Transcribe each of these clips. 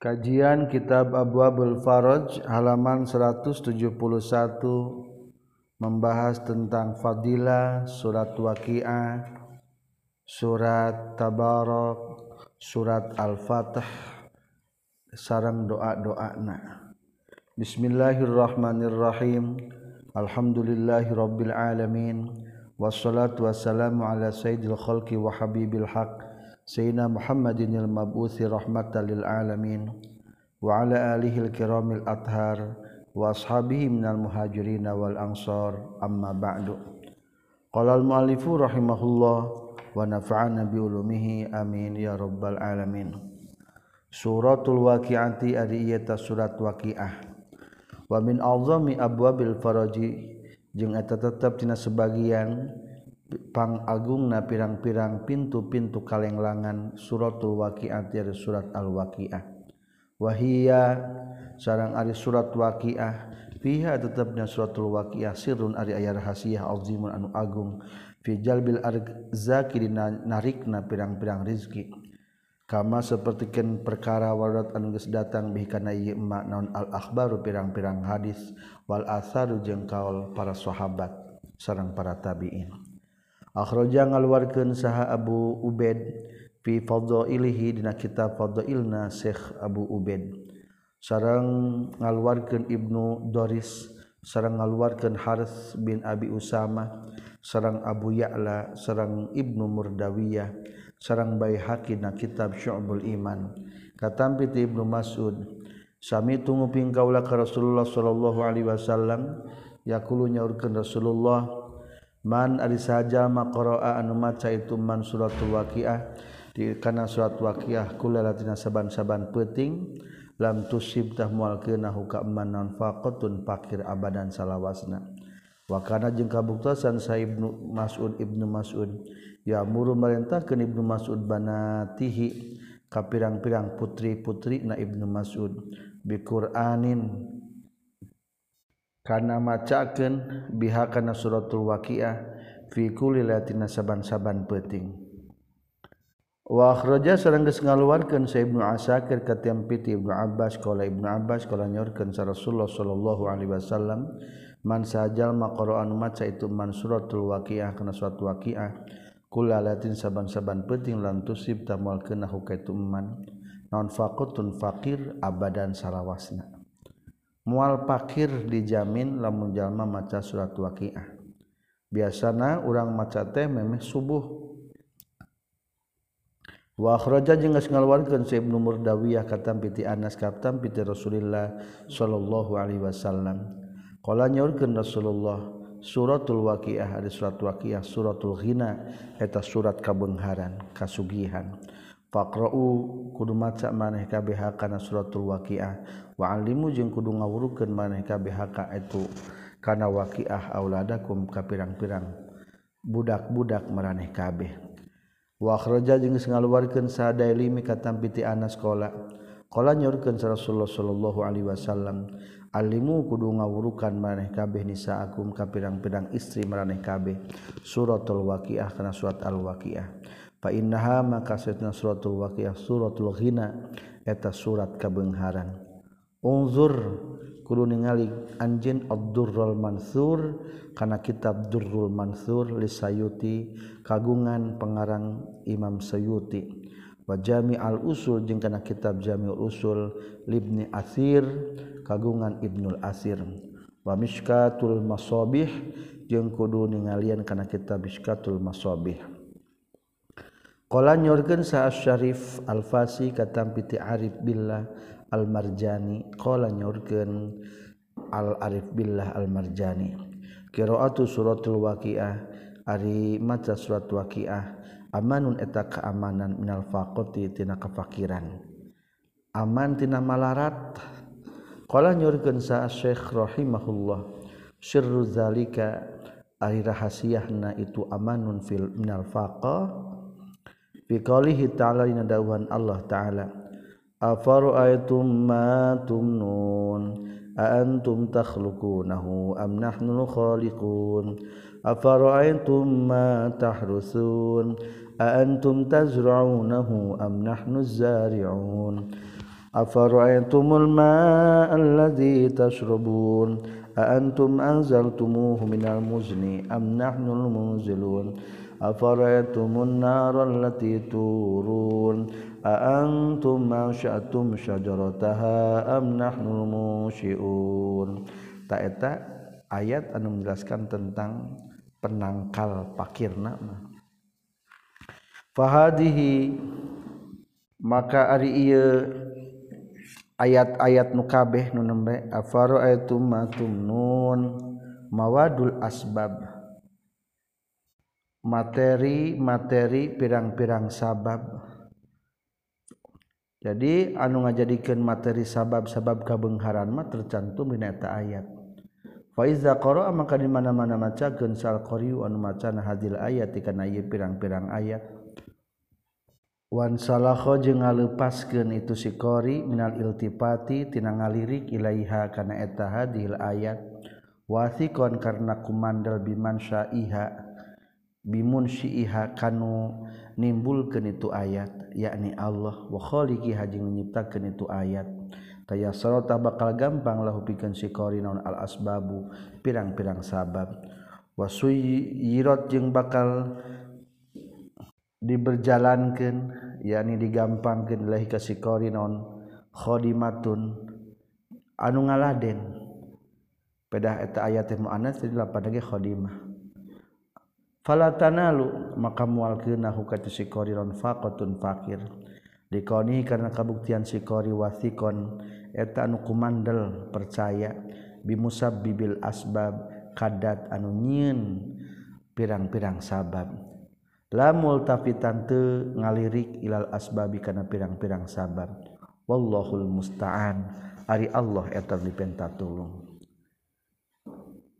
Kajian Kitab Abwabul Faraj halaman 171 membahas tentang fadilah surat Waqiah, surat Tabarok, surat Al-Fatih, sarang doa-doana. Bismillahirrahmanirrahim. Alhamdulillahirabbil alamin. Wassalatu wassalamu ala sayyidil khalqi wa habibil haqq Sayyidina Muhammadin il mabuthi rahmatan lil alamin wa ala alihi al-kiramil athar wa ashabihi minal muhajirin wal ansar amma ba'du. Qala al muallifu rahimahullah wa nafa'ana bi ulumihi amin ya rabbal alamin. Suratul waqi'ati ari eta surat waqi'ah. Wa min azami abwabil faraji jeung eta tetep tina sebagian pangagung na pirang-pirang pintu-pintu kalenglangan suratul waqiah surat al-waqiah. Sarang ari surat waqiah fiha tetapnya suratul waqiah sirrun ari aya rahasiah azimun anu agung fi jalbil arzaki narikna pirang-pirang rizki. Kama sapertikeun perkara warat anu geus datang bihi kana ieu emak naon al akhbaru pirang-pirang hadis wal atharu jeung kaul para sahabat sareng para tabi'in Akhroja ngaluarkeun saha Abu Ubaid fi fadhailihi dina kitab fadhailna Syekh Abu Ubaid. Sareng ngaluarkeun Ibnu Doris, sareng ngaluarkeun Harith bin Abi Usama, sareng Abu Ya'la, sareng Ibnu Murdawiyah, sareng Baihaqi dina kitab Syu'bul Iman. Katampi ti Ibnu Mas'ud, sami tunguping kaula ka Rasulullah sallallahu alaihi wasallam yaqulu nyaurkeun Rasulullah Man ari saja maqra'a anu maca itu man suratul waqiah. Di kana surat waqiah kulalatina saban-saban peuting lam tusib tah mualkeun huka man non faqatun abadan salawasna. Wa kana jeung kabuktosan sa Ibnu Mas'ud Ibnu Mas'ud. Ya muru merintahkeun Ibnu Mas'ud banatihi ka pirang-pirang putri-putri na Ibnu Mas'ud. Bi Qur'anin karena macaken biha kana suratul waqiah fi kulli latina saban-saban penting wa akhraja sareng geus ngaluarkeun sa Ibnu Asakir ka tempiti Ibnu Abbas qala Ibnu Abbas qala nyorkeun sa Rasulullah sallallahu alaihi wasallam man sajal maqra'an maca itu man suratul waqiah kana surat waqiah kula latin saban-saban penting lan tusib tamal kana hukaitu man. Non faqatun faqir abadan salawasna. mual pakir dijamin lamun jalma maca surat waqiah. Biasanya urang maca teh memeh subuh. Wa akhraja jeung geus ngaluarkeun si Ibnu Murdawiyah katam piti Anas katam piti Rasulillah sallallahu alaihi wasallam. Qala nyaurkeun Rasulullah suratul waqiah ada surat waqiah suratul ghina eta surat kabengharan kasugihan. Fakrou kudu maca maneh KBH kana suratul waqiah. Wa alimu jeung kudu ngawurukeun maneh KBH ka itu kana waqiah auladakum ka pirang-pirang budak-budak maraneh kabeh. Wa akhraja jeung geus ngaluarkeun sadailimi katam piti anas qala qala nyaurkeun Rasulullah sallallahu alaihi wasallam alimu kudu ngawurukan maneh kabeh nisaakum ka pirang-pirang istri maraneh kabeh. Suratul waqiah kana surat al waqiah painnaha maka setna suratul waqiah suratul ghina eta surat kabengharan. Unzur kudu ningali anjeun ad-durrul mansur kana kitab durrul mansur li sayuti kagungan pengarang imam sayuti wa jami'al usul jeung kana kitab jami'ul usul libni asir kagungan ibnul asir. Wa mishkatul masabih jeung kudu ningalian kana kitab mishkatul masabih. Nygen saat Syarif Al-fasi katampiti Arif Billah Al-marjani. Nygen al-arif Billah Al-marjani. Kiroatu suratul waqiah. Ari maca surat waqiah. Amanun eta keamanan minal faqoti tina kefakiran. Aman tina malarat. Qala nyurkeun sa Syekh rahimahullah. Sirru zalika. Ari rahasiahna itu amanun fil minal faqah biqaulihi ta'ala ina dawuhan Allah ta'ala afara'aytum ma tumnun a antum takhluqunahu am nahnu khaliqun afara'aytum ma tahrusun a antum tazra'unahu am nahnu zari'un afara'aytumul ma'a alladzi tashrabun a antum anzaltumuhu minal muzni am nahnul afaraitum an-naral lati turun a antum mansyatum syajarataha am nahnu musyiun ta eta ayat anu menjelaskan tentang penangkal pakirna mah. Fahadihi maka ari ieu ayat-ayat nu kabeh nu nembe afaraitum matumnun mawadul asbab. materi-materi pirang-pirang sabab. Jadi anu ngajadikan materi sabab-sabab kabengharan mah tercantum dina eta ayat. Fa iza qara'a maka di mana-mana macakeun sal qari'u anu maca hadil ayat kana ieu pirang-pirang ayat. Wan salakho jeung ngaleupaskeun itu si qari minal iltifati tina ngalirik ilaiha kana eta hadil ayat. Wasikon karena kumandal biman syaiha. bimun Syiha kanu nimbulkeun itu ayat yakni Allah wa khaliqi haji nyiptakeun itu ayat. Tayasarota bakal gampang lahu pikeun sikori naon al asbabu pirang-pirang sabab. Wasuyirat jeung bakal diberjalankan yakni digampangkan lahi ka khodimatun anu ngaladen pedah eta ayat muannats jadi lapan lagi khodimah fala tanalu maka mualkeunnahu ka sikoriron faqatun fakir. Dikoni karena kabuktian sikori wasikon eta anu kumandel percaya bimusabbibil asbab kadat anu nyieun pirang-pirang sabab. La multafitan teu ngalirik ilal asbabi kana pirang-pirang sabab. Wallahul musta'an. Ari Allah eta dipenta tulung.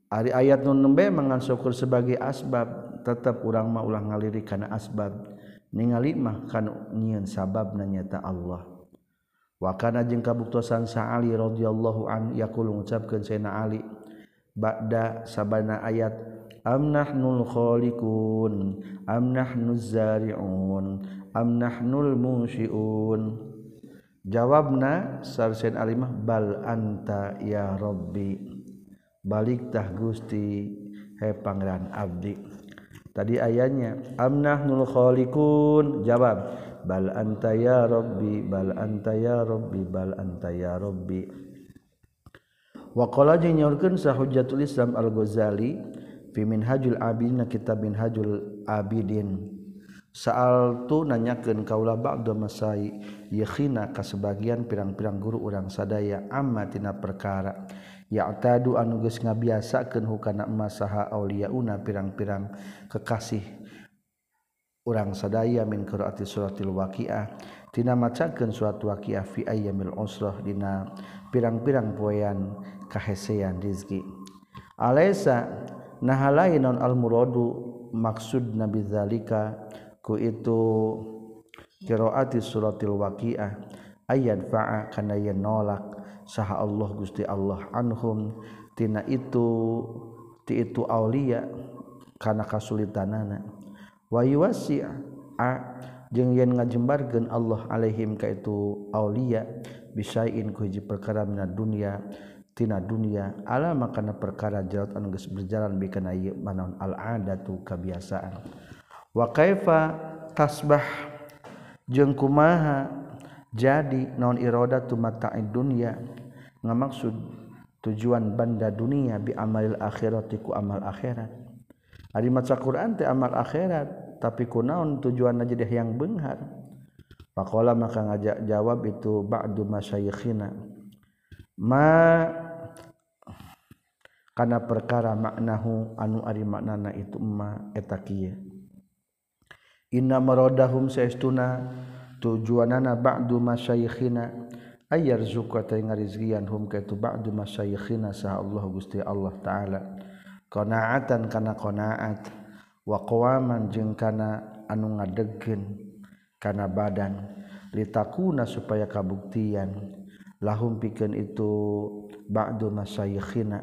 Ari ayat nu nembe mangan syukur sebagai asbab. tetap urangma ulah ngalirik kana asbab. Ningali mah kan nyieun sabab nanyata Allah. Wa kana jeung kabuktosan sa Ali radhiyallahu an yaqul ngucapkeun Sayyidina Ali ba'da sabana ayat am nahnul khaliqun am nahnuz zari'un am nahnul musyi'un jawabna sarsen alimah bal anta ya rabbi baliktah gusti he pangeran abdi. tadi ayatnya amnah nul khaliqun? Jawab bal anta ya rabbi bal anta ya rabbi bal anta ya rabbi. Waqala jeung nyaurkeun sah hujjatul islam al-ghazali fi minhajul abidin kitab minhajul abidin. Saaltu nanyakeun kaula ba'da masai yakhina ka sebagian pirang-pirang guru urang sadaya amma tina perkara. ya tadu anuges ngabiasakeun hukana masaha auliauna pirang-pirang kekasih. Urang sadaya min qiraati suratil waqiah. Tina macakeun surat waqiah fi ayyamil usrah dina pirang-pirang poean kahesean rizki. Alaisa nah lain non al muradu maksud nabi zalika ku itu qiraati suratil waqiah. Ayat fa'a kana nolak. saha Allah Gusti Allah anhum. Tina itu ti itu aulia kana kasulitanana wa yuwasi a jeung yen ngajembarkeun Allah alaihim ka itu aulia bisain ku hiji perkara mina dunya tina dunya ala makana perkara jarat anu geus berjalan bikana ieu manaon al adatu kabiasaan. Wa kaifa tasbah jeung kumaha jadi non iroda tu mata'id dunya ngamaksud tujuan banda dunia bi amalil akhiratiku amal akhirat. Hari maca Quran teh amal akhirat tapi kunaon tujuan aja deh yang benghar? Pakola maka ngajak jawab itu ba'du masyayikhina. Ma kana perkara maknahu anu ari maknana itu ma kieu. inna maradahum saestuna tujuanana ba'du masyayikhina. Ayar zuka ta ngarizgian hum ka itu ba'du masyayikhina sa Allah Gusti Allah taala. Qanaatan kana qanaat wa qawaman jeung kana anu ngadegkeun kana badan. Litakuna supaya kabuktian lahum pikeun itu ba'du masyayikhina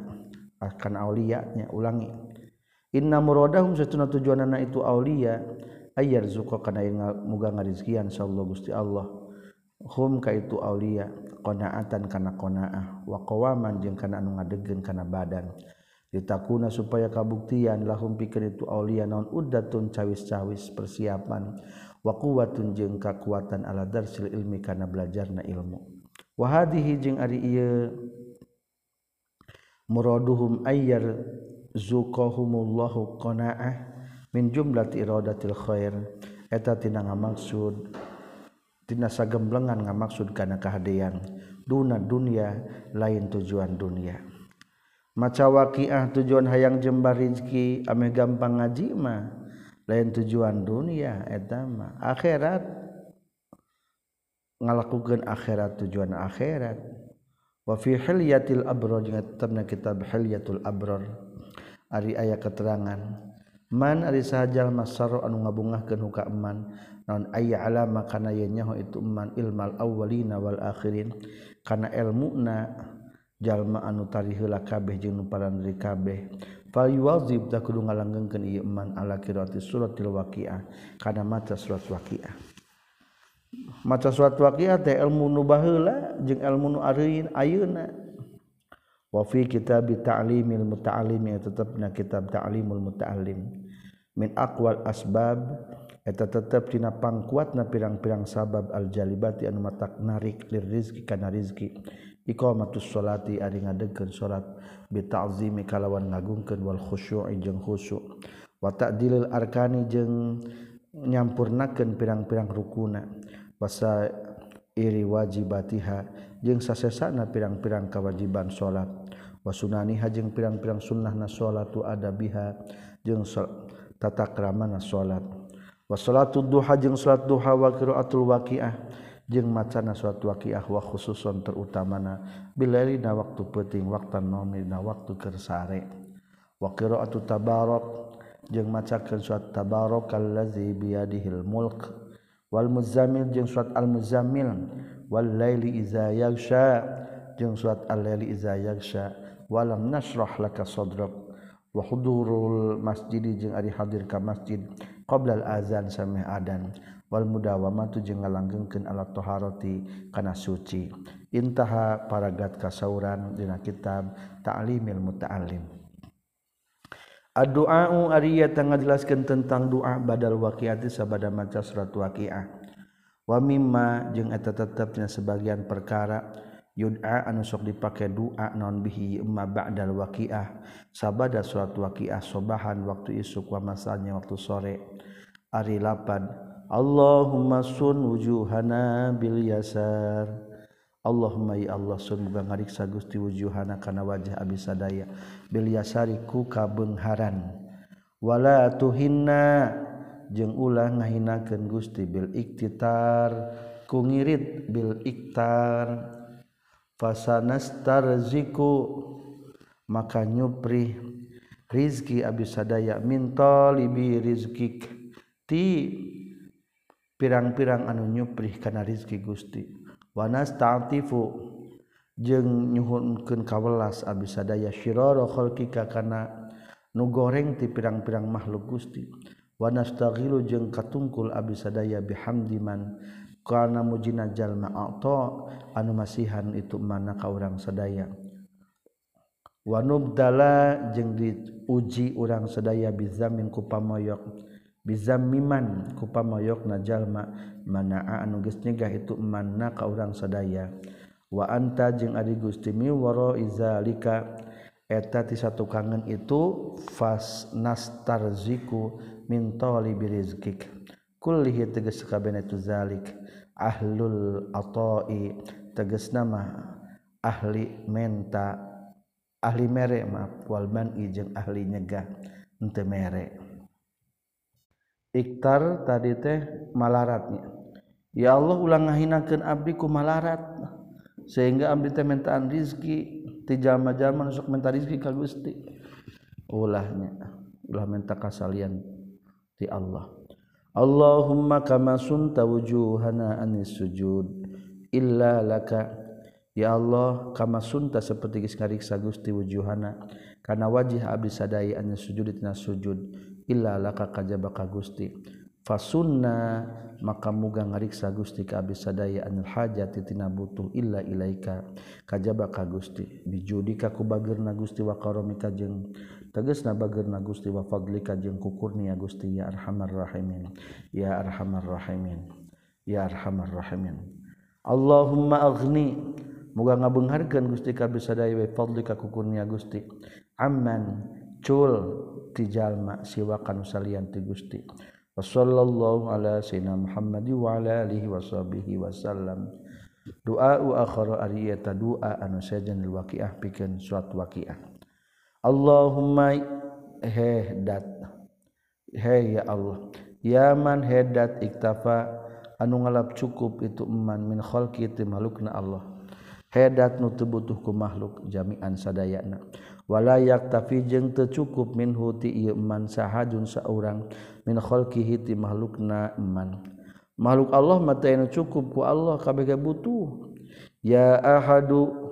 akan Aulianya ulangi. Inna murodahum setuna tujuan anak itu Aulia ayar zuko karena muga ngarizkian insyaallah Gusti Allah hum ka itu aulia qanaatan kana qanaah wa qawaman jeung kana anu ngadegkeun kana badan. Ditakuna supaya kabuktian lahum pikeun itu aulia naon uddatun cawis-cawis persiapan wa quwwatun jeung kakuatan ala darsil ilmi kana belajarna ilmu. Wa hadhihi jeung ari ieu muraduhum ayyar zuqahumullahu qanaah min jumlati iradatil khair. Eta tina ngamaksud tina gemblengan nga maksud kana kahadean Duna dunia lain tujuan dunia. Maca waqiah tujuan hayang jembar Rizki ame gampang ngaji mah lain tujuan dunia etama akhirat. Ngalakukeun akhirat tujuan akhirat. Wa fi hilyatil abrar jeung kitab hilyatul abrar ari aya keterangan. man ari sahajal masaro anu ngabungahkeun huka eman. Naon aya alama kana yen nyaho itu eman ilmal awwalina wal akhirin. Kana ilmuna jalma anu tari heula kabeh jeung nu parandeuri kabeh. Fal yuwazib da kudu ngalanggengkeun ieu eman ala qiraati suratil waqiah. Kana maca surat waqiah. Maca surat waqiah teh ilmu nu baheula jeung ilmu nu areuin ayeuna. wafi kitab ta'limil muta'allim tetapna kitab ta'limul muta'allim. Min aqwal asbab eta tetep dina pangkuatna pirang-pirang sabab aljalibati anu matak narik lir rizki kana rizki. Iqamatus sholati ari ngadegkeun salat. Bi ta'zimi kalawan ngagungkeun wal khusyu'i jeung khusyu' wa ta'dilil arkani jeung nyampurnakeun pirang-pirang rukuna. Wasa iri wajibatiha jeung sasesana pirang-pirang kewajiban salat. Wa sunaniha jeung pirang-pirang sunnahna salat tu adabiha jeung tata kramana salat Wassalatu duha jeung salat duha wa qiraatul waqiah jeung macana salat waqiah wa khususon terutamana bilaili na waktu penting waktan nomi na waktu kersare wa qiraatu tabarak jeung macakeun surat tabarak allazi biyadihil mulk. Wal muzammil jeung surat al muzammil wal laili iza yaghsha jeung surat al laili iza yaghsha walam nasrah laka sadrak. Wa hudurul masjid jeung ari hadir ka masjid qoblal azan sampai adan wal mudawama tu jeung ngalanggengkeun alat taharati kana suci. Intaha paragat kasauran dina kitab ta'limil muta'allim. Ad-du'a'u ariya ngajelaskeun tentang doa badal waqiati sabada maca surat waqiah. Wa mimma jeung eta tetepnya sebagian perkara yud'a anu sok dipake doa non bihi ma ba'dal waqiah. Sabada surat waqiah sobahan waktu isuk wa masanya waktu sore. Ari lapan Allahumma sun wujuhana bil yasar. Allahumma ya Allah sun muga ngariksa Gusti wujuhana kana wajah abi sadaya bil yasari ku kabeungharan wala tuhinna jeung ulah ngahinakeun Gusti bil iktitar. Ku ngirit bil iktar. fasanastarziku. Maka nyupri rizki abisadaya min talibi rizkik. Ti pirang-pirang anu nyupri kana rizki Gusti. Wanas ta'tifu jeung nyuhunkeun kawelas abisadaya sadaya syirara khalqika kana nu goreng ti pirang-pirang makhluk Gusti. Wanastaghilu jeung katungkul abisadaya bihamdiman karena mujinajallma auto anu masihan itu mana ka urang sedaya wanubdala jeung diuji urang sedaya bizamin kupamoyok bizamiman kupamoyok najalma mana anu geus nyegah itu mana ka urang sedaya wa anta jeung ari Gusti miwara izalika eta ti satu kangen itu fas nastarziku min talibi rizqik. Kullihi tegas kabeh itu zalik. ahlul atoi teges nama ahli menta ahli mere maaf wal man'i jeung ahli nyegah henteu mere. Iktar tadi teh malaratnya. Ya Allah ulang ngahinakeun abdi ku malarat sehingga abdi teh mentaan rizki ti jalma-jalma nusuk menta rizki ka Gusti. Ulahnya ulah menta kasalian ti Allah. Allahumma kama sunta wujuhana anis sujud. Illa laka. Ya Allah kama sunta seperti geus ngariksa Gusti wujuhana. Kana wajih abdi sadaya anis sujud tina sujud. Illa laka kajaba ka Gusti. Fasunna maka muga ngariksa Gusti ka abdi sadaya anil hajat tina butuh. Illa ilaika. Kajaba ka Gusti. Bijudika ku bagirna Gusti wa karomika jeung teges na bagerna Gusti wa fadlika jeung kukurnia Gusti ya arhamar rahimin. Ya arhamar rahimin. Ya arhamar rahimin. Allahumma aghni. Muga ngabeungharkeun Gusti ka bisadaya wa fadlika kukurnia Gusti. Amman cul ti jalma siwa kanu salian ti Gusti. Wa sallallahu ala sayyidina Muhammad wa ala alihi washabihi wasallam doa u akhara ari eta doa anu sajenil waqiah pikeun surat waqiah. Allahumma hedat he ya Allah. Yaman hedat iktafa. Anu ngalap cukup itu eman min khalqi ti makhlukna Allah. Hedat nu teu butuh ku makhluk jami'an sadayana. Wala yaktafi jeung teu cukup minhu ti ieu eman sahajun saurang. Min khalqihi ti makhlukna iman makhluk Allah mata anu cukup ku Allah kabeh butuh. Ya ahadu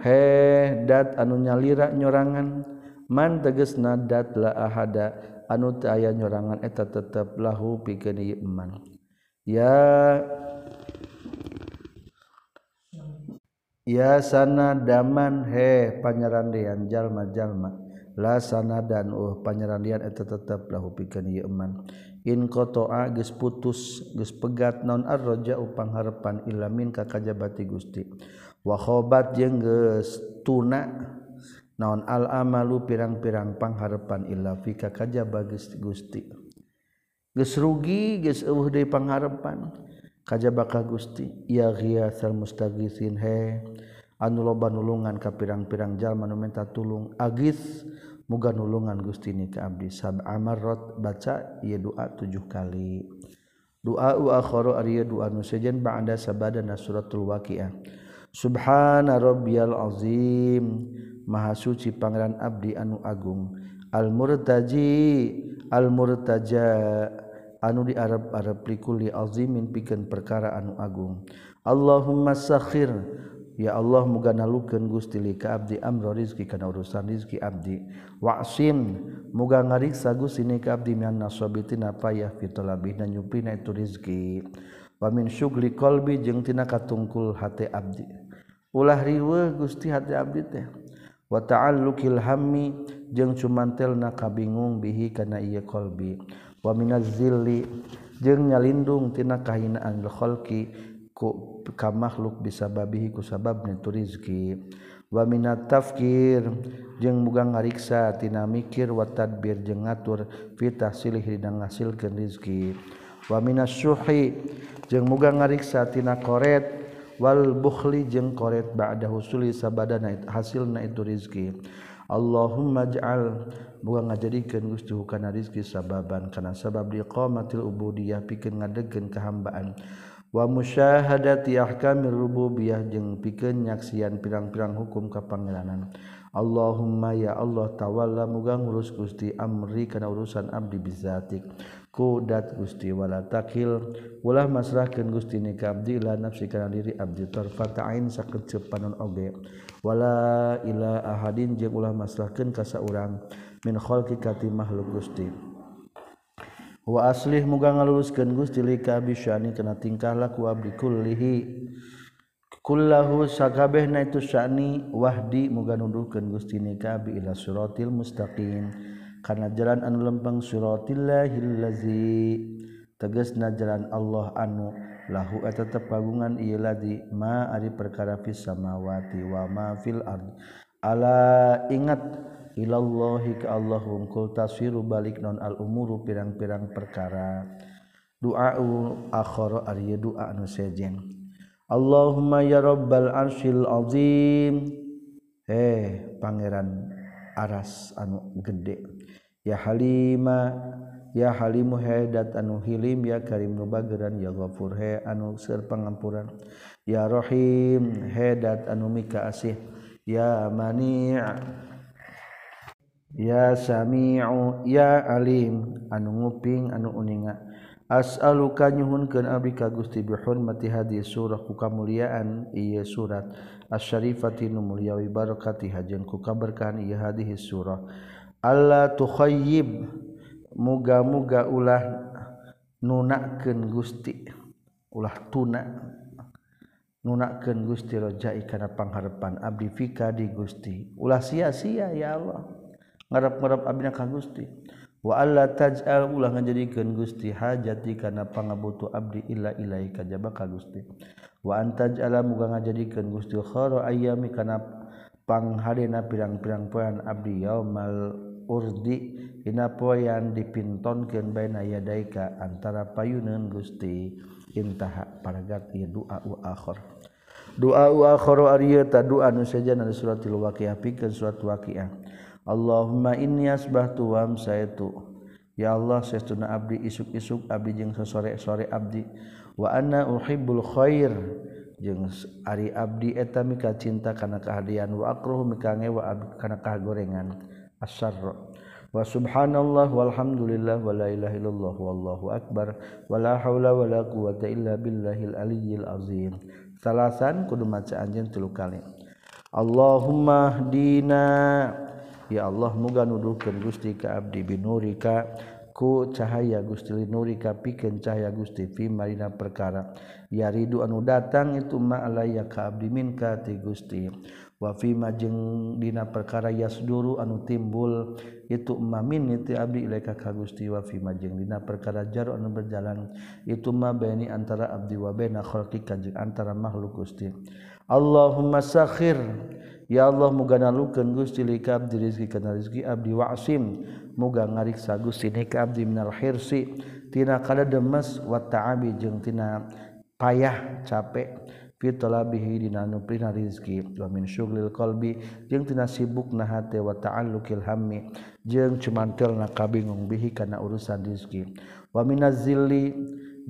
hedat anu nyalira nyorangan. Man teges nadat ahada anu aya nyorangan eta tetap lahu piman ya. Ya sana daman he panyerandian jalma-jalma. La sana dan oh, uh panyerandian eta tetap lahu pikeun iman in qata'a geus putus geus pegat non arroja upang harapan ilamin ka kajabati Gusti. wahobat jengges tuna. Naon al-amalu pirang-pirang pangharepan illa fika kaja bagus Gusti. Geus rugi geus eueuh deui pangharepan kajaba baka Gusti. Ya ghiyasal mustaghisin he. Anu loba nulungan ka pirang-pirang jalma nu minta tulung agis muga nulungan Gusti ni ka abdi. Sab amarrat baca ieu doa tujuh kali. Doa u akhiru ari doa nu sejen ba'da sabada na suratul waqiah. Subhana rabbiyal azim. Maha suci pangeran abdi anu agung. Al murtaji al murtaja anu di Arab Arab likuli azimin pikeun perkara anu agung. Allahumma sakhir. Ya Allah muga nalukeun Gusti li ka abdi amro rizki kana urusan rizki abdi. Wa'sim muga ngariksa Gusti ni ka abdi mian nasabitina payah fitolabina nyupina itu rizki. Wa min syugli qalbi jeung tina katungkul hate abdi. ulah riwe Gusti hati abdi teh. Wa ta'allukil hammi jeung cumantelna kabingung bihi kana ieu qalbi wa minaz zilli jeung nyalindung tina kahinaan khalqi ku ka makhluk bisababihi ku sabab nitu rizki. Wa minat tafkir jeung muga ngariksa tina mikir wa tadbir jeung ngatur fi tahsilih dina ngasilkeun rizki. Wa minas syuhi jeung muga ngariksa tina koret wal bukhli jeung koret ba'da husuli sabadana hasilna itu rizki. Allahumma ja'al buang ngajadikeun Gusti hukana rizki sababan kana sabab liqamatil ubudiyah pikeun ngadegkeun kahambaan wa musyahadati ahkamir rububiyah jeung pikeun nyaksian pirang-pirang hukum kapangeranan Allahumma ya Allah tawalla muga ngurus Gusti amri kana urusan abdi bizatik. kudat Gusti wala takhil ulah masrahkeun Gusti ni ka abdi la nafsi kana diri abdi tarfata ain sakecep panon oge. Wala ila ahadin jeung ulah masrahkeun ka saurang. Min khalqi kati makhluk Gusti. Wa aslih muga ngaluluskeun Gusti li ka bisyani kana tingkah laku abdi kullihi. Kullahu sakabehna itu syani wahdi muga nuduhkeun Gusti ni ka bi ila siratil mustaqim. karena jalan anu lempeng surotillahhillazi teges na jalan Allah anu lahu eta tepagungan ieu ladzi. Ma ari perkara fis samawati wa ma fil ardi ala ingat ilallahi ka Allahum kul taswiru balik non al umuru pirang-pirang perkara. Doa akhara ari doa anu sejen Allahumma ya rabbal arsyil azim. Eh pangeran aras anu gede. ya Halima ya Halimuhedat anu Hilim ya Karim nubageran ya Ghafurhe anu seur pangampuran. Ya rahim Hedat anu mika asih. Ya Mani' ya Sami'u ya Alim anu nguping anu uninga. As'aluka nyuhunkeun abdi ka Gusti bi hurmati hadis surah ku kamuliaan ieu surat asy-syarifati nu mulyawi barokati hajeun ku kaberkahan ieu hadis surah. Allah tukhoyib muga-muga ulah nunakken Gusti ulah tuna. Nunakken Gusti rojai karena pangharpan abdi fika di Gusti. Ulah sia-sia ya Allah. Ngarap-ngarap abdi ka Gusti. Wa Allah taj'al ulah ngajadikeun Gusti hajati karena pangabutuh abdi illa ilaika jaba ka Gusti. Wa antaj'ala muga ngajadikeun Gusti khara ayami kana pangharena pirang-pirang poean abdi yaumal urdi dina poyan dipintonkeun baina yadaika antara payuneun Gusti intaha paragat ieu doa u akhir doa u akhir ari ta doa nu sajana suratul waqiah pikeun surat waqiah. Allahumma inni asbahtu wa amsaitu. Ya Allah saestuna abdi isuk-isuk abdi jeung sasore-sore abdi. Wa anna uhibbul khair jeung ari abdi eta mika cinta kana kehadian wa akruhu mika ngewa abdi kana kagorengan asyarr wa subhanallah walhamdulillah wala ilaha illallah wallahu akbar. Wala haula wala quwata illa billahil aliyyil azim. Salasan kudu maca anjeun tilu kali. Allahummahdina. ya Allah muga nuduhkeun Gusti ka abdi binurika ku cahaya Gusti nurika pikeun cahaya Gusti fi marina perkara. Ya ridu anu datang itu ma'alaya ka abdi minka ti Gusti. wafima jeung dina perkara yasduru anu timbul itu mamin itu abdi ilaika ka Gusti. Wafima jeung dina perkara jaru anu berjalan itu ma antara abdi wa baina khalqi jeung antara makhluk Gusti. Allahumma sakhir. Ya Allah muga nalukeun Gusti li ka abdi rezeki kana rezeki abdi wa'sim muga ngariksa Gusti ni ka abdi minal hirsi. Tina kada demes wa ta'abi jeung tina payah capek. fitolabihi dina nuplina rizki wa min syuglil qalbi jeung tina sibukna hate wa ta'alluqil hammi jeung cumantelna kabingung bihi kana urusan rizki. Wa minaz zilli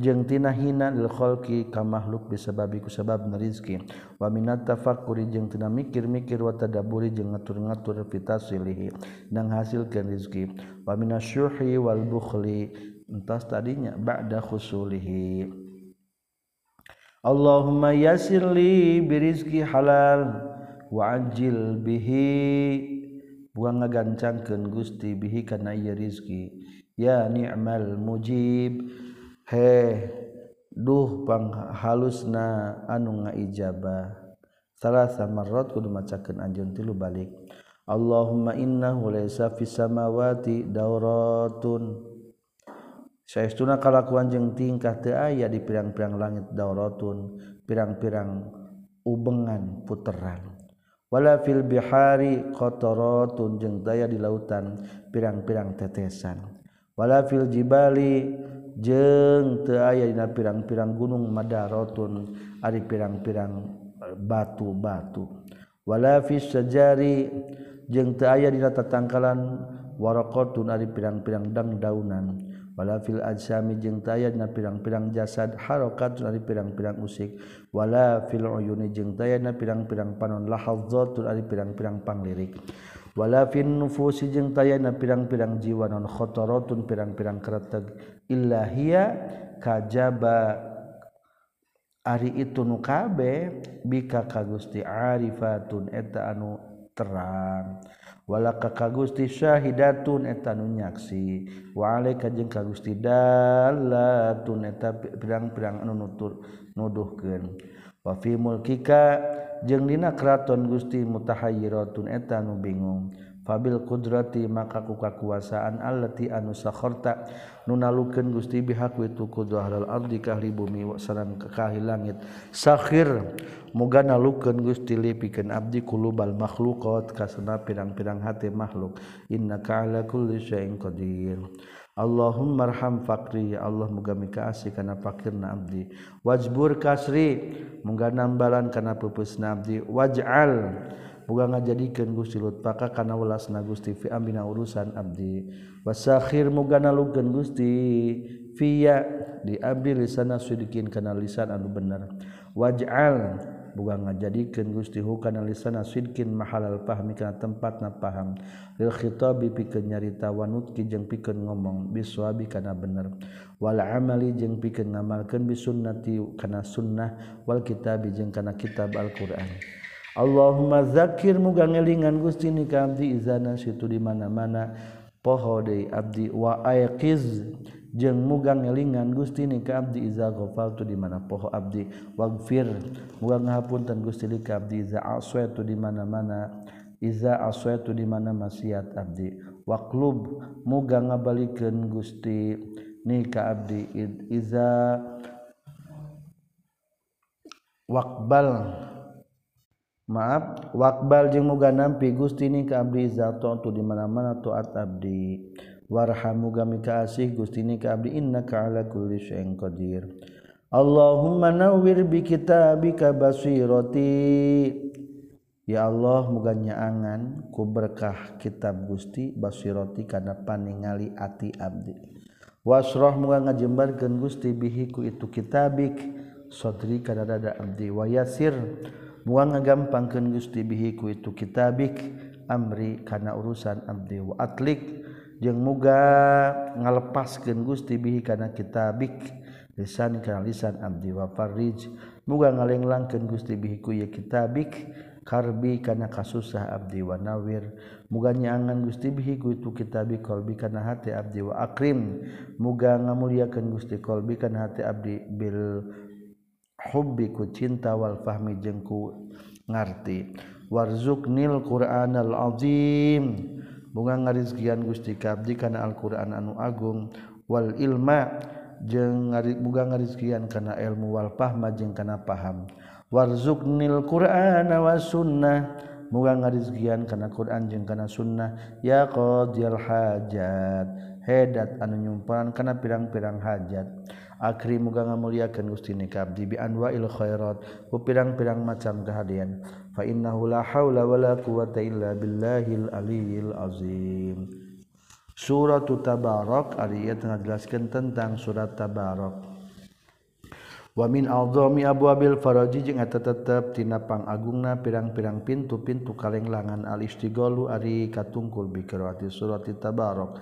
jeung tina hina lil khalqi ka makhluk bisababi ku sabab rizki. Wa minat tafakkuri jeung tina mikir-mikir wa tadabburi jeung ngatur-ngatur fitasilihi nang hasilkeun rizki. Wa minasyuhi wal bukhli entas tadinya ba'da khusulihi. Allahumma yasirli birizki halal wa wajil bihi. Buang ngagancangkeun Gusti bihi kana ieu rizki. Ya ni'mal mujib. He duh panghalusna anu ngaijabah. Salah marrat kudu macakeun anjeun tilu balik Allahumma innahu laysa fis samawati dauratun. Saestuna kalakuan jeung tingkah teu aya di pirang-pirang langit dauratun pirang-pirang ubengan puteran. Wala fil bihari qataratun jeung daya di lautan pirang-pirang tetesan. Wala fil jibali jeng te aya dina pirang-pirang gunung Madarotun ari pirang-pirang eh, batu-batuwala sejari jeng te aya dina tatangkalan warokotun ari pirang-pirang wala fil ajsami jeung taya na pirang-pirang jasad harokat ari pirang-pirang usik wala fil uyuni jeung taya na pirang-pirang panon lahadzatun ari pirang-pirang panglirik. Wala fin nufusi jeung taya na pirang-pirang jiwa non khotorotun pirang-pirang kereteg illa hiya kajaba. Ari itu nu kabe bika ka Gusti arifatun eta anu terang. wala ka Gusti syahidatun eta nu nyaksi. Wa alaika jeung ka Gusti dalatun eta pirang-pirang anu nutur nuduhkeun. Wa fi mulkika jeung dina kraton Gusti mutahayyiratun eta nu bingung. fabil Qudrati maka ku kakuasaan allati anu sakharta nunalukeun Gusti bihak itu kudrahal ardi kahli bumi wa sareng kahli langit. Sakhir muga nalukeun Gusti lipikeun abdi kulubal makhluqat kasana pirang-pirang hati makhluk. Innaka ala kulli syai'in qadir. Allahumma arham fakri ya Allah muga mikaasi kana fakirna abdi. Wajbur kasri muga nambalan kana pupusna abdi. Waj'al Buga ngajadikeun Gusti Lutfaka kana welasna Gusti fi ambina urusan abdi. Wasakhir muga nalugkeun Gusti fiya di abdi lisana sidikin kana lisan anu bener. Waj'al buga ngajadikeun Gusti hu kana lisana sidkin mahalal fahmi kana tempatna paham. Lil khitabi pikeun nyarita wanutki jeung pikeun ngomong biswabi kana bener. Wal amali jeung pikeun ngamalkeun bisunnati kana sunnah wal kitabi jeung kana kitab Al-Qur'an. Allahumma zakir muga ngelingan Gusti ni ka abdi izana situ di mana-mana. Poho deui abdi wa ayqiz jeung muga ngelingan Gusti ni ka abdi iza ghafaltu di mana poho abdi. Waghfir muga ngahapunten Gusti li ka abdi iza aswaitu di mana-mana. Iza aswaitu di mana maksiat abdi. Waqlub muga ngabalikeun Gusti ni ka abdi. Iza waqbal. maaf wakbal jeung muga nampi Gustini ka abdi zato tu di mana-mana taat abdi. Warham muga asih Gustini ka abdi. Innaka ala kulli syai'in qadir. Allahumma nawwir bi kitabika basirati. Ya Allah muga nyaangan ku berkah kitab Gusti basirati kana paningali ati abdi. Wasroh muga ngajembarkeun Gusti bihi ku itu kitabik. Sadri kana dada abdi. Wayasir buang ngagampangkeun Gusti bihi ku itu kitabik amri kana urusan abdi wa atlik. Jeung muga ngalepaskeun Gusti bihi kana kitabik lisan kana lisan abdi wa farij. Muga ngalenglangkeun Gusti bihi ku ye kitabik karbi kana kasusah abdi wa nawir. Muga nyaangan Gusti bihi ku itu kitabi qalbi kana hati abdi wa akrim. Muga ngamuliakeun Gusti qalbi kana hati abdi bil hubbiku cinta wal fahmi jengku ngarti. Warzuk nil Quran al azim. Bunga ngarizkian Gusti kabdi kana Al Quran anu agung. Wal ilma jeung bunga ngarizkian kana ilmu wal fahma jeung kana paham. Warzuk nil Quran wa sunnah. Muga ngarizkian kana Quran jeung kana sunnah. Ya qadil hajat. Hedat anu nyumparan kana pirang-pirang hajat. akri muga ngamuliakeun Gusti ni kabdi bi anwa'il khairat ku pirang-pirang macam kehadian. Fa innahu la haula wala quwata illa billahil aliyil azim. Surat Tabarok ayat ngajelaskeun tentang surat tabarak wa min a'dhami abwabil faraji jeung eta tetep tina pangagungna pirang-pirang pintu-pintu kalenglangan al istighalu ari katungkul bi qiraati surat tabarak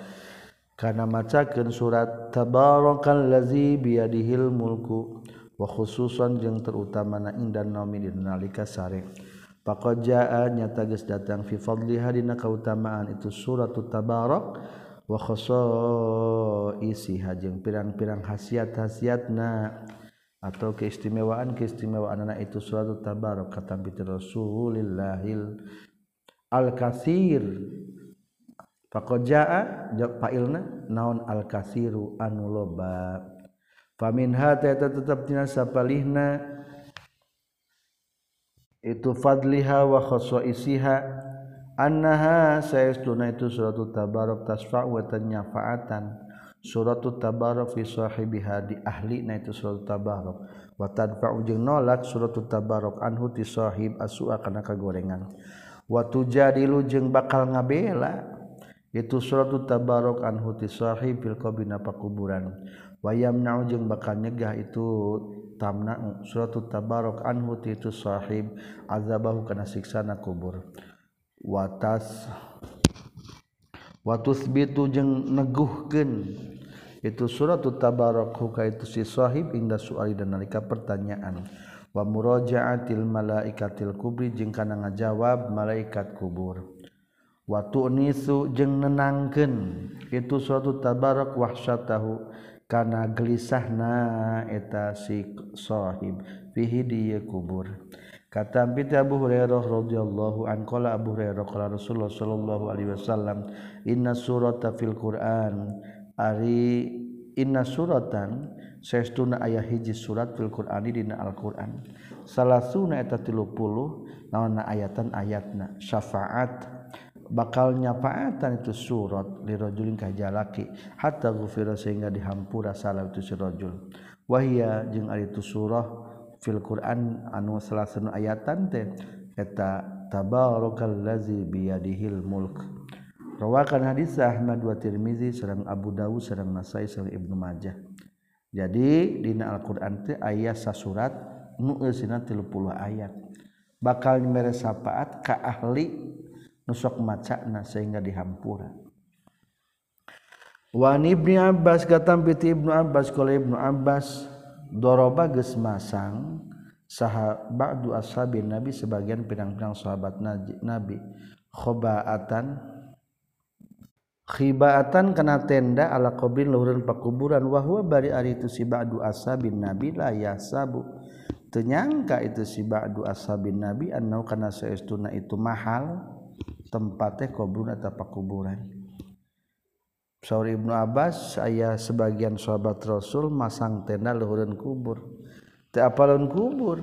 karena macakan surat tabarokan lazi biadihil mulku wa khususan jeung terutama na indan naumi nalika sare. Paqa jaa nyata geus datang fi fadliha dina kautamaan itu surat tabarok wa khasa'isiha jeung pirang-pirang khasiat-khasiatna atau keistimewaan-keistimewaan anak itu surat tabarok kata Rasulillahil al-kasir Pakoja failna naon al-kasiru anu loba. Famin hata eta tetap tina sapalihna. Itu fadliha wa khosoisiha annaha sayastuna itu suratu tabarok tasfa wa tanyafaatan. Suratu tabarok fi sahibiha di ahli na itu suratu tabarok. Wa tadfa'u jeung nolak suratu tabarok anhu ti sahib asua kana kagorengan. Wa tujadilu jeung bakal ngabela. Itu surat tabarok an huti sahib fil qabri apa kuburan. Wayam naujeng bakal nyegah itu tamna surat tabarok an huti itu sahib azabahu kana siksana kubur. Watas watus bitu jeung neguhkeun. Itu surat tabarok huka itu si sahib inda suali dan nalika pertanyaan. Wa murajaatil malaikatil kubri jeung kana ngajawab malaikat kubur Watu nisu jeung nenangkan itu suatu tabarok wahsyatahu kana gelisahna eta si sahib fihi di kubur. Kata Bita Abu Hurairah radhiyallahu an qala Abu Hurairah qala Rasulullah sallallahu alaihi wasallam inna surata fil Qur'an ari inna suratan saestuna aya hiji surat fil Qur'ani dina Al-Qur'an salasuna eta 30 naonna ayatan ayatna syafaat bakal nyafaatan itu surat lirajulin kajalaki hatta ghufira sehingga dihampura salah itu si rajul wahya jeung ari itu surah fil Quran anu salasan ayatan teh eta tabarakallazi biyadihil mulk. Rawakan hadis Ahmad wa Tirmizi sareng Abu Dawud sareng Nasai sareng Ibnu Majah. Jadi dina Al-Qur'an teh aya sasurat nu eusina 30 ayat. Bakal mere sapaat ka ahli nusok macana sehingga dihampura. Wan Ibni Abbas katam piti Ibnu Abbas kalau Ibnu Abbas doroba geus masang saha ba'du ashabin Nabi sebagian pirang-pirang sahabat Nabi. Khobaatan khibaatan kena tenda ala qabrin luhureun pakuburan. Wa huwa bari ari itu si ba'du ashabin nabi la yasabu. Tenyangka itu si ba'du ashabin nabi annau kana saestuna itu mahal tempatnya kubrun atau pakuburan Saur Ibnu Abbas aya sebagian sahabat Rasul masang tenda luhureun kubur. Teu apalun kubur.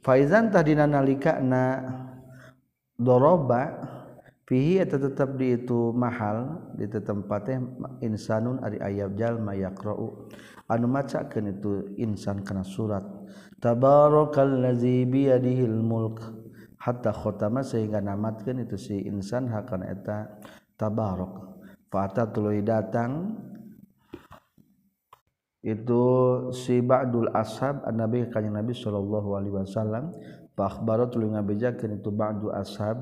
Faizan tadina nalika na doroba fihi eta tetep di itu mahal di itu tempat insanun ari ayab jalma yaqra'u anu macakeun itu insan kana surat tabarakallazi biyadihil mulk hatta khotama sehingga namatkan itu si insan hakan eta tabarok fata tuluy datang itu si ba'dul ashab annabi kanjeng nabi sallallahu alaihi wasallam. Fa akhbaro tuluy ngabejakeun itu ba'du ashab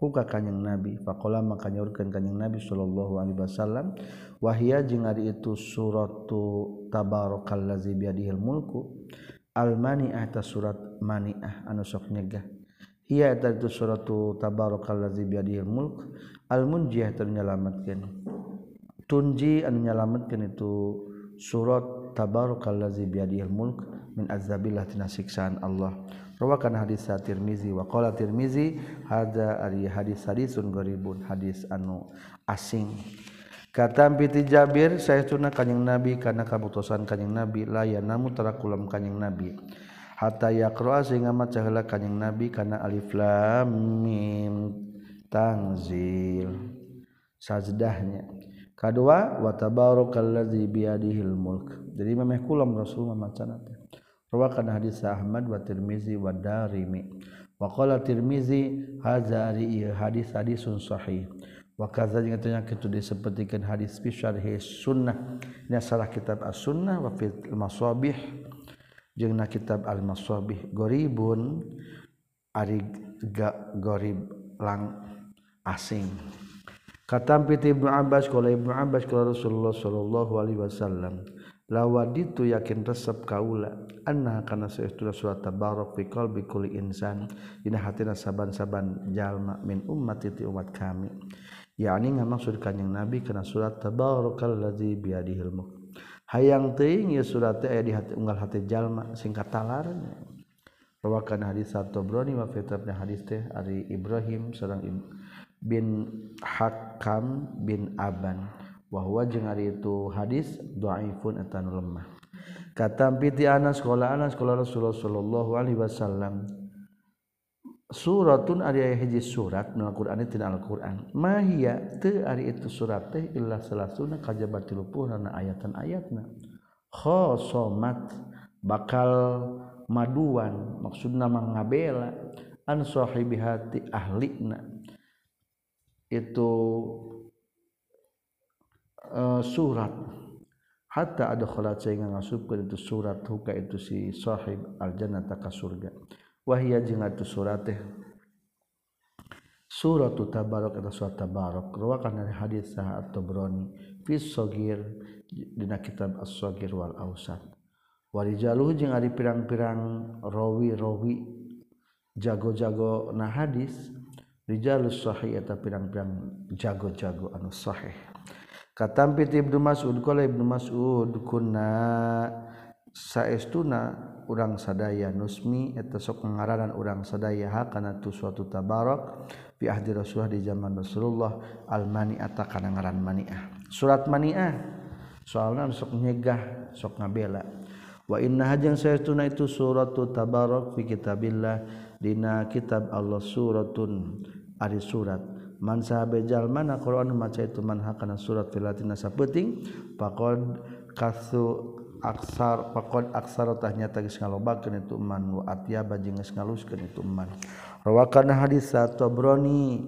huka kanjeng nabi. Faqala maka nyaurkeun kanjeng nabi sallallahu alaihi wasallam wahia jeung ari itu suratu tabarakallazi biyadihil mulku al mani'ah ta surat mani'ah. Anu sok nyegah. ia eta itu suratu tabarakallazi biyadihil mulk al munjiyah ternyelamatkeun tunji anu nyalametkeun itu surat tabarakallazi biyadihil mulk min azabillah tina siksaan Allah. Rawakan hadis Tirmizi wa qala Tirmizi hadza ari hadis hadisun gharibun hadis anu asing. Kata piti Jabir saya tuna kanjing Nabi karena kabutusan kanjing Nabi layan namu terakulam kanjing Nabi. Hatta yaqra sehingga maca heula kanjing Nabi kana alif lam mim. Tanzil. Sajdahnya. Kedua wa tabarakallazi biyadihil mulk. Jadi memeh kulam Rasul memacana teh rawakan hadis Ahmad wa Tirmizi wa Darimi. Wa qala Tirmizi hadza hadis hadisun sahih. Wa kadza jeung tanya kitu disebutkeun hadis fi syarhi sunnah. Ini salah kitab as-sunnah wa fil masabih jeung na kitab al-masabih goribun ari gorib lang asing. Kata Ibnu Abbas qala Ibnu Abbas qala Rasulullah sallallahu alaihi wasallam lawa itu yakin resep kaula anna kana saestuna surat tabarok fi qalbi kulli insan dina hatina saban-saban jalma min ummati ti umat kami. Yakni ngamaksud kanjing nabi kana surat tabarakalladzi biadihil mulk hayang teuing ya surat aya di hati unggal hati jalma singkat talarnya rawakan hadis satu broni wa fitrabna hadis teh ari Ibrahim sareng bin Hakam bin Aban. Bahwa jeung ari itu hadis dhaifun atanu lemah. Kata piti anas sekolah anas sekolah Rasulullah sallallahu alaihi wasallam. suratun ari hiji surat nu Al-Qur'an tina Al-Qur'an. Mahia teu ari itu surat teh illa salasuna kajaba 30 ayatan-ayatna. Khosomat bakal maduan maksudna mangabela an sahibihati ahlina itu uh, surat. Hatta ada kholat sehingga ngasupkeun itu surat huka itu si sahib al-jannata ka surga. wahia jeung atu surat teh surat tu tabarok atau surat tabarok ruwakan dari hadis sah atau berani fis sogir dina kitab as sogir wal ausat warijaluh jeung ari pirang-pirang rawi-rawi jago-jago na hadis rijalus sahih eta pirang-pirang jago-jago anu sahih katampiti ibnu mas'ud qala ibnu mas'ud kunna saestuna urang sadaya nusmi eta sok ngaranan urang sadaya ha kana tu suatu tabarok fi ahdi Rasulullah di zaman Rasulullah al mani'ata kana ngaran mani'ah. Surat mani'ah soalna sok nyegah sok ngabela. Wa inna hajang saytuna itu suratu tabarok fi kitabillah dina kitab Allah suratun ari surat. Man sahabejal mana Quran maca itu man ha kana surat filatina sapeting faqad kasu aksar pakod aksarotahnya tagis ngalobakeun itu man wa atyaba jeung geus ngaluskeun itu man rawakan hadis Tabrani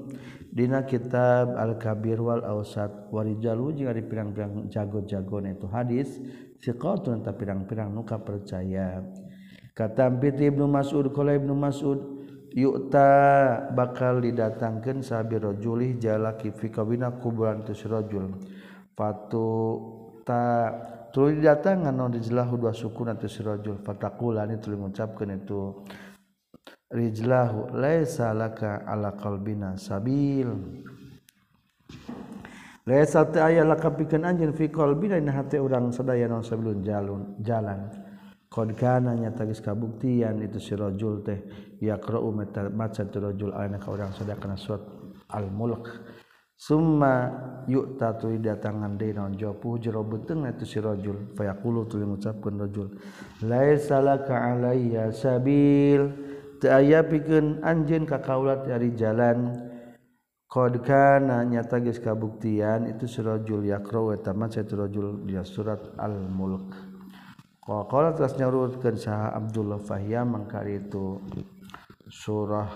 dina kitab Al Kabir wal Ausat warijalu jeung ari pirang-pirang jago jago itu hadis siqatun ta pirang-pirang nuka percaya kata Piti Ibnu Mas'ud qala Ibnu Mas'ud yu'ta bakal didatangkeun sabi rajulih jalaki fi kabina kuburan tusrajul fatu ta tuluy datangan non rijlahu dua suku nanti sirojul fatakula ini itu mengucapkan itu. Rijlahu laisa laka ala qalbina sabil. Laisa ta aya laka pikeun anjeun fi qalbina dina hati urang sadaya non sebelum jalun jalan. Qad kana nyata kabuktian itu sirojul teh yaqra'u maca tu rajul ka urang sadaya kana suat al mulk summa yuk tatu datangan de non japu jero beteng itu si rajul. Fayaqulu tuluy ngucapkeun rajul laisa laka alayya sabil. Teu aya pikeun anjeun ka kaula dari jalan. Qad kana nyata geus kabuktian itu si rajul yaqra wa tamat sa rajul dia surat al mulk qala telah nyarutkeun saha abdullah fahya mangkari itu surah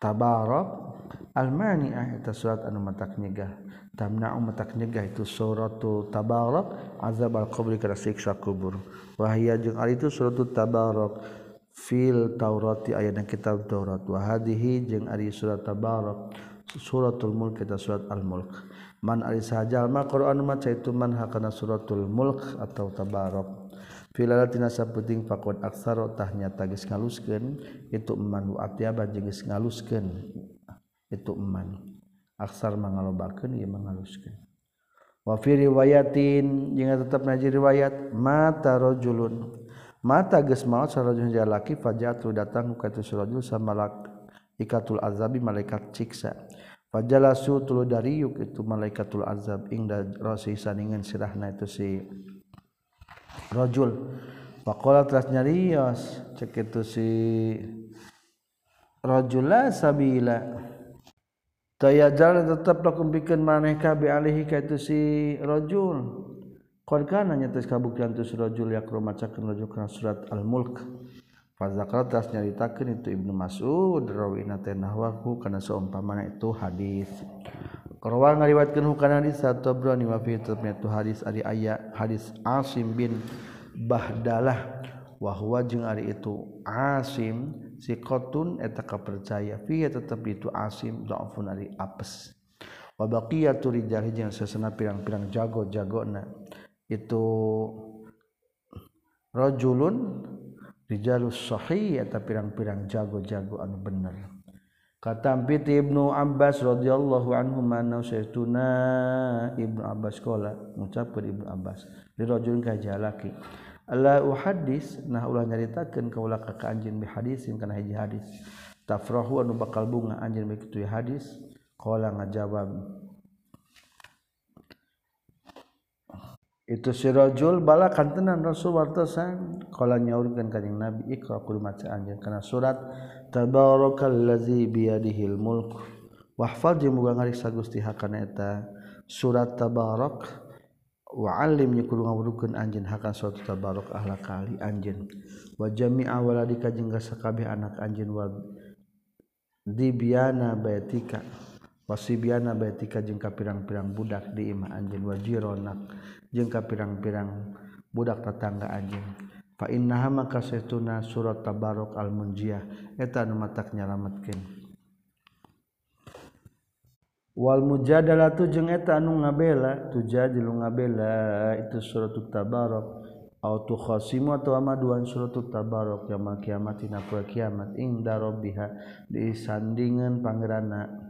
tabarok. Almaniaheta surat anu matanygah tamna matanygah itu suratul tabarok. Azab al qabri kana siksa kubur. Wahia jeung ari itu suratul tabarok. Fil taurati ayat dan kitab Taurat. Wa hadhihi jeung ari surat tabarok. Suratul mulk eta surat al-mulk. Man ari sajalma Qur'an maca itu man hakana suratul mulk atau tabarok. Filalatina saputing fakot aksaro tahnya tagis ngaluskeun itu man wa atyaba jeung ngaluskeun itu eman. Aksar mangalobakeun ieu mangaluskeun wa fi riwayatin jeung tetep naji riwayat mata rajulun mata geus maot sarajul jalaki fajatu datang ka tu rajul samalak ikatul azabi malaikat ciksa. Fajalasu tulu dari yuk itu malaikatul azab ingda rasi saningan sirahna itu si rajul faqala telah nyarios cek itu si rajula sabila. Taya jalan tetap lakum bikin maneh bi alihi ka itu si rajul Qad kana nyates kabuktian tu si rajul yakru macakeun rajul kana surat al-mulk. Fazakra tas nyaritakeun itu Ibnu Mas'ud rawina teh nahwahu kana saumpamana itu hadis. Korwal ngariwatkeun hukana hadis Tabrani wa fi tabnatu hadis ari aya hadis Asim bin Bahdalah wa huwa jeung ari itu Asim siqatun eta kapercaya fi tetep itu Asim dhaifun ari apes. Wa baqiyatu rijal jeung sasana pirang-pirang jago-jagona itu rajulun rijalus sahih eta pirang-pirang jago-jago anu bener. Kata piti Ibnu Abbas radhiyallahu anhu mana saytuna Ibnu Abbas? Qala ngucapkeun Ibnu Abbas di rajulun ka jalaki hadis nah ulah nyaritakan kau ka anjin hadisin karena haji hadis. Tafrahu anu bakal bunga anjin begitu hadis? Kala ngajawab itu sirajul bala kantenan rasul wartosan. Kala nyaurkeun kanjing nabi ikra kudu maca anjeun. Kana surat tabarakallazi biyadihil mulk wahfal jeung muga ngariksa Gusti hakana eta. Surat tabarak. Wa alim nyekul ngawudukeun anjeun hakan surat tabarak ahla kali anjeun. Wa jami'a waladika jeung sakabeh anak anjeun wa dibiana baitika. Wasibiana baitika jengka pirang-pirang budak di imah anjeun. Wa jironak jeung pirang-pirang budak tetangga anjeun. inna maka seuna surat tabarok almunjiah etan matak nyalamatkan Wal mujadalah tujeng eta anu ngabela tujadilu ngabela itu suratul tabarok. Au tukhasimu atau amaduan suratul tabarok yamal kiamat dina kiamat. Inda rabbiha di sandingan pangeranna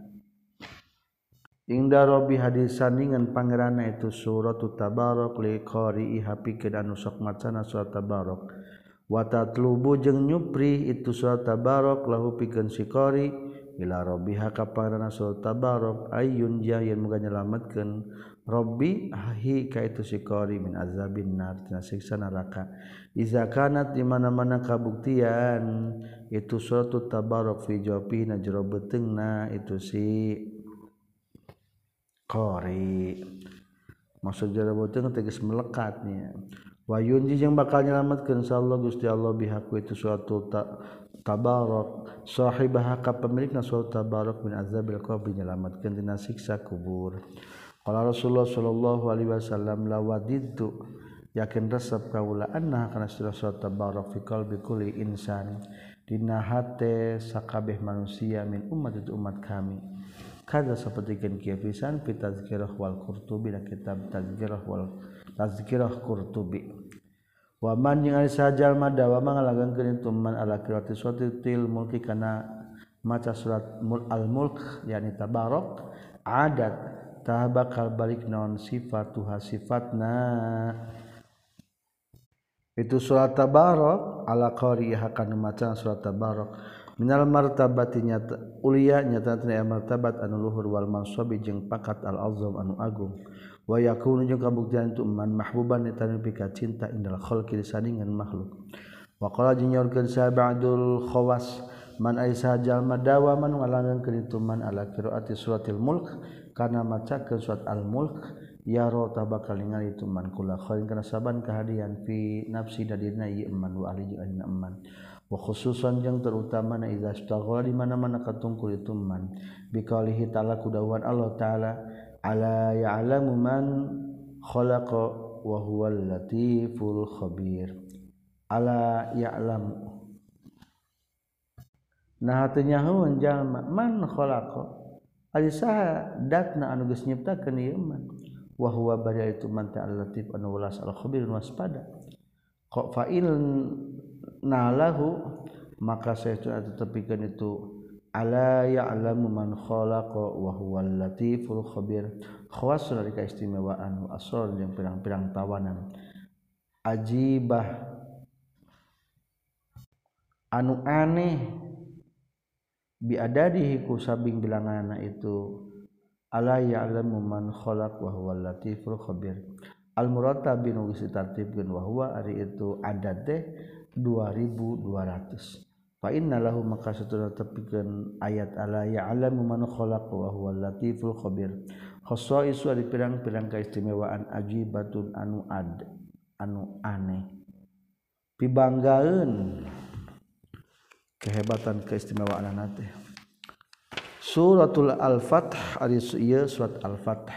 Inda Robbi hadis saningan pangerana itu surat tabarok li qari ihapikeun anu sok macana surat tabarok. Wa tatlubu jeung nyupri itu surat tabarok lahu pikeun si qari ila rabbiha ka pangerana surat tabarok. Ayyun jayan muga nyelametkeun. Robbi hi ka itu si qari min azabin nar tina siksa neraka. Iza kanat di mana-mana kabuktian itu surat tabarok fi jawfi na jero beteungna itu si qori maksud jero beuteung tegas melekatnya wayunji jeung bakal nyelametkeun insyaallah Gusti Allah bihaku itu suatu ta tabarok. Sahibah ka pemilikna suatu tabarok min azabil qabr nyelametkeun dina siksa kubur. Qala Rasulullah sallallahu alaihi wasallam la wadidu yakin resep kaula anna kana surat tabarok fi qalbi kulli insan. Dina hate sakabeh manusia min umat itu umat kami. Kada sapertikeun kieu pisan fi tazkirah wal qurtubi kitab tazkirah wal tazkirah qurtubi. Waman yang saja mada wa ngalagang keun tuman ala qiraati suatil mulki kana maca surat mul al mulk yani tabarok adat ta bakal balik naon sifat Tuhan sifatna. Itu surat tabarok ala qari akan macan surat tabarok minal martabatinya ulia nyata tina martabat anu luhur wal mansabi jeung pakat al azam anu agung. Wa yakunu jeung kabuktian tu man mahbuban eta nepi cinta indal khalqi disandingan makhluk. Wa qala jeung nyorkeun sahabul khawas man aisa jalma dawa man walangan kanitu man ala qiraati suratil mulk kana maca ke surat al mulk ya ro tabakal ningali itu man kula khairin kana saban kahadian fi nafsi dadina ieu man wa ahli jeung ieu man. Khususan yang terutama na idza istaghala di mana-mana katungkul itu man. Biqalihi ta'ala kudawan Allah taala ala ya'lamu man khalaqa wa huwal latiful khabir. Ala ya'lam. Nah teu nyahoeun jalma man khalaqa. Ari saha datna anu geus nyiptakeun ieu man. Wa huwa bari itu man ta'al latif anu walas al khabir waspada. Kok fa'il nalahu maka saya tepikan itu ala ya'lamu man khalaqa wa huwal latiful khabir. Khawas dari keistimewaan wa asrar yang pirang-pirang tawanan. Ajibah. Anu aneh. Biadadihi ku sabing bilanganna itu ala ya'lamu man khalaq wa huwal latiful khabir. Al muratabin geus tartibkeun wa huwa ari itu adad teh 2200 Fainnalahu maka setelah tepikan ayat ala ya'lamu man khalaq wa huwal latiful khabir. Khosaisu ari pirang-pirang keistimewaan ajibatun anu ad anu aneh. Pibanggaeun kehebatan keistimewaan teh. Suratul Al-Fath ari ieu surat Al-Fath.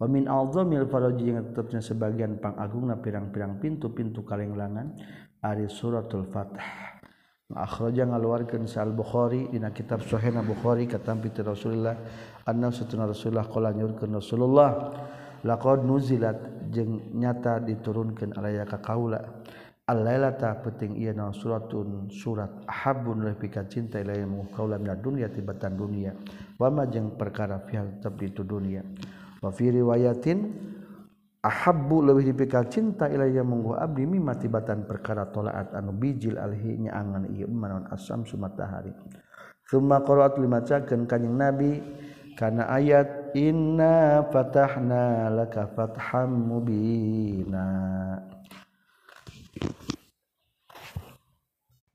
Wa min a'zamil faraji yang tetapnya sebagian pangagungna pirang-pirang pintu-pintu kalenglangan ari suratul Fatah akhraja ngaluarkeun sa al-Bukhari dina kitab Sahih Bukhari katampi ti Rasulullah anna satuna Rasulullah qala nyurkeun Rasulullah laqad nuzilat jeung nyata diturunkeun alaya ka kaula al-lailata penting ieu na suratun surat habun leuwih pika cinta ilaya mu kaula mina dunya tibatan dunya wa ma jeung perkara fi tetep di dunya wa fi riwayatin Ahabbu lebih dipikal cinta ilayya munggu abdi mimma tibatan perkara tolaat anu bijil alhi nyaangan ieu manon asam sumatahari. Thumma qara'at limacakeun kanjing Nabi kana ayat inna fatahna laka fatham mubina.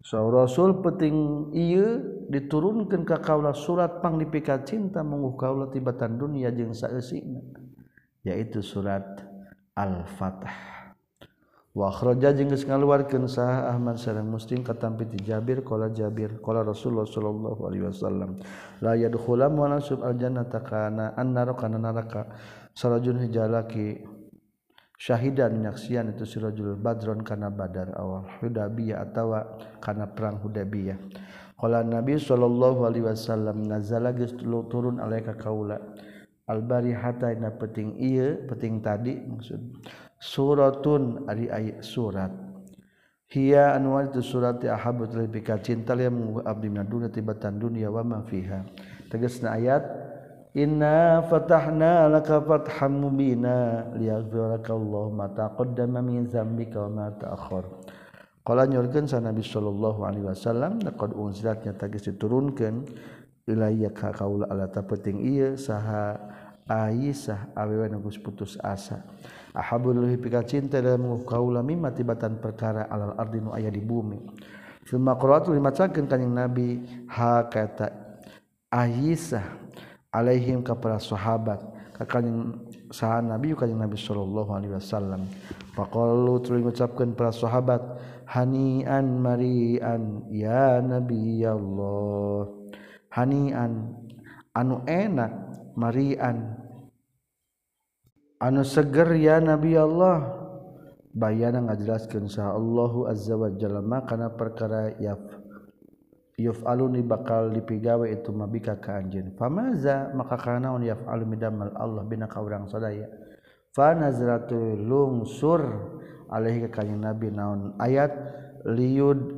So, Rasul penting iya diturunkan ke kaulah surat pang dipikat cinta mengukaulah tibatan dunia jeng saesina yaitu surat al-fatah wakhraja jeung geus ngaluarkeun sah Ahmad sareng Muslim katampi ti Jabir qala Jabir qala Rasulullah sallallahu alaihi wasallam la yadkhulam wa nasub al jannata kana annar kana neraka sarajun hijalaki syahidan nyaksian itu sirajul badron kana badar awal hudabiyah atawa kana perang hudabiyah qala nabi sallallahu alaihi wasallam nazala geus turun alaika kaula. albarihatta na peting iya peting tadi maksud. Suratun ari ayat surat. Hiya anu itu surat ahabut lebih ka cinta yang menggu abdi min dunia tibatan dunia wa ma fiha. Tegasna ayat inna fatahna laka fatham mubina liyaghfiraka Allah ma taqaddama min dzambika wa ma ta'akhkhar. Qala nyorkeun sa nabi sallallahu alaihi wasallam laqad unzilat nya tagis diturunkeun ilayya ka kaula ala ta penting ieu saha Aisyah awewe nugus putus asa. Ahabul leuwih pika cinta dalam kaula mimma tibatan perkara alal ardi nu aya di bumi. Fil maqratu limacakeun kanjing nabi ha kata Aisyah alaihim ka para sahabat ka kanjing saha nabi kanjing nabi sallallahu alaihi wasallam. Faqalu tuluy ngucapkeun para sahabat hanian marian ya nabi ya Allah. Hanian anu enak Marian. Anu seger ya Nabi Allah. Bayana ngajelaskeun sah Allahu azza wa jalla makana perkara yaf yuf aluni bakal dipigawe itu mabika ka anjeun. Famaza maka kana on yafalu midamal Allah bina ka urang sadaya. Fa nazratu lungsur alaihi ka kanjing nabi naon ayat liud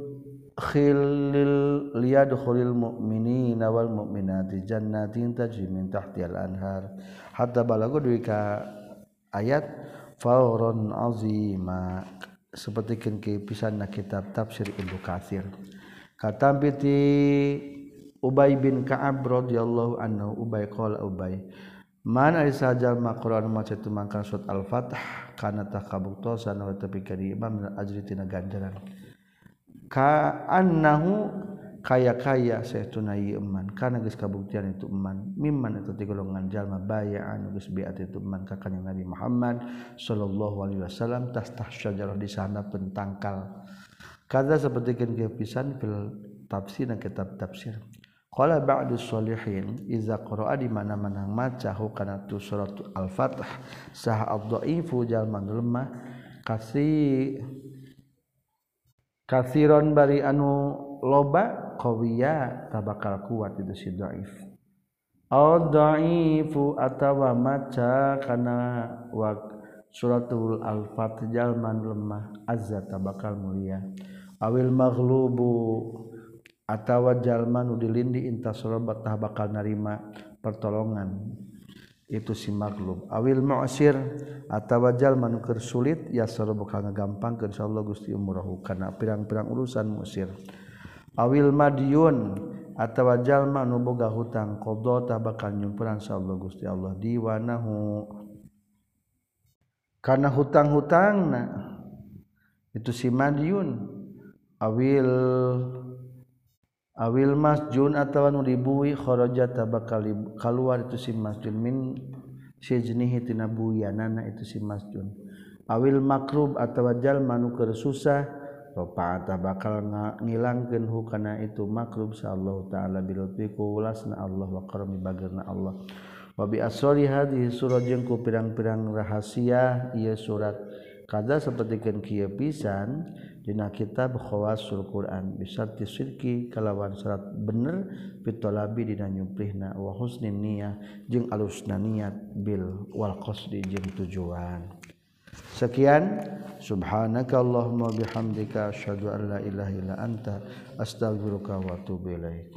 khilil liyadkhulil mu'minina wal mu'minati jannatin tajri min tahtiha al-anhar hatta balagu duwi ka ayat fauron azima sapertikeun ke pisanna kitab tafsir Ibnu Katsir. Katampi ti Ubay bin Ka'ab radhiyallahu anhu Ubay qala Ubay man ari sajal maqran maca tumangkan surat al-fath kana takabuktosan wa tapi kadi imam ajri tina ganjaran kaannahu kaya-kaya saya tunai eman. Karena geus kabuktian itu eman. Mimman itu ti golongan jalma bayaan geus biat itu eman. Ka Nabi Muhammad sallallahu alaihi wasallam tas tah syajarah di sana pentangkal. Kada sapertikeun kepisan fil tafsir dan kitab tafsir. Qala ba'du sholihin iza qara'a di mana-mana maca hukana tu surat al-fath sah ad-dhaifu jalma lemah kasih kasiron bari anu loba qawiya tabakal kuat itu si dhaif. Au dhaifu atawa maca kana wa suratul al-fat jalman lemah azza tabakal mulia. Awil maghlubu atawa jalman nu dilindi batah bakal narima pertolongan. itu si maklum. Awil mu'asir atawajal manukir sulit ya sara bakal ngagampangkeun insyaallah Gusti umurahu kana pirang-pirang urusan musir awil madiyun atawajal manu boga hutang qada tah bakal nyumpuran insyaallah Gusti Allah. Diwanahu. Kana hutang-hutangna itu si madiun. Awil awil masjun atawa nu dibui kharaja bakal keluar itu si masjun. Min sijnihi tina buyanana itu si masjun. Awil makrub atawa jalma nu keur susah rafaata bakal ngilangkeun hukana itu makrub sallallahu taala bi lutfi Allah wa karami bagerna Allah. Wa bi asrari hadhihi surah jeung ku pirang-pirang rahasia ieu surat. Kada sapertikeun kieu pisan dina kitab khawasul Quran. Bisarti sirki kalawan syarat bener pitolabi dina nyuprihna wa husnin niyah jeung alusna niat bil wal qasdi jeung tujuan. Sekian. Subhanaka allahumma bihamdika asyhadu an la ilaha illa anta astaghfiruka wa atubu ilaik.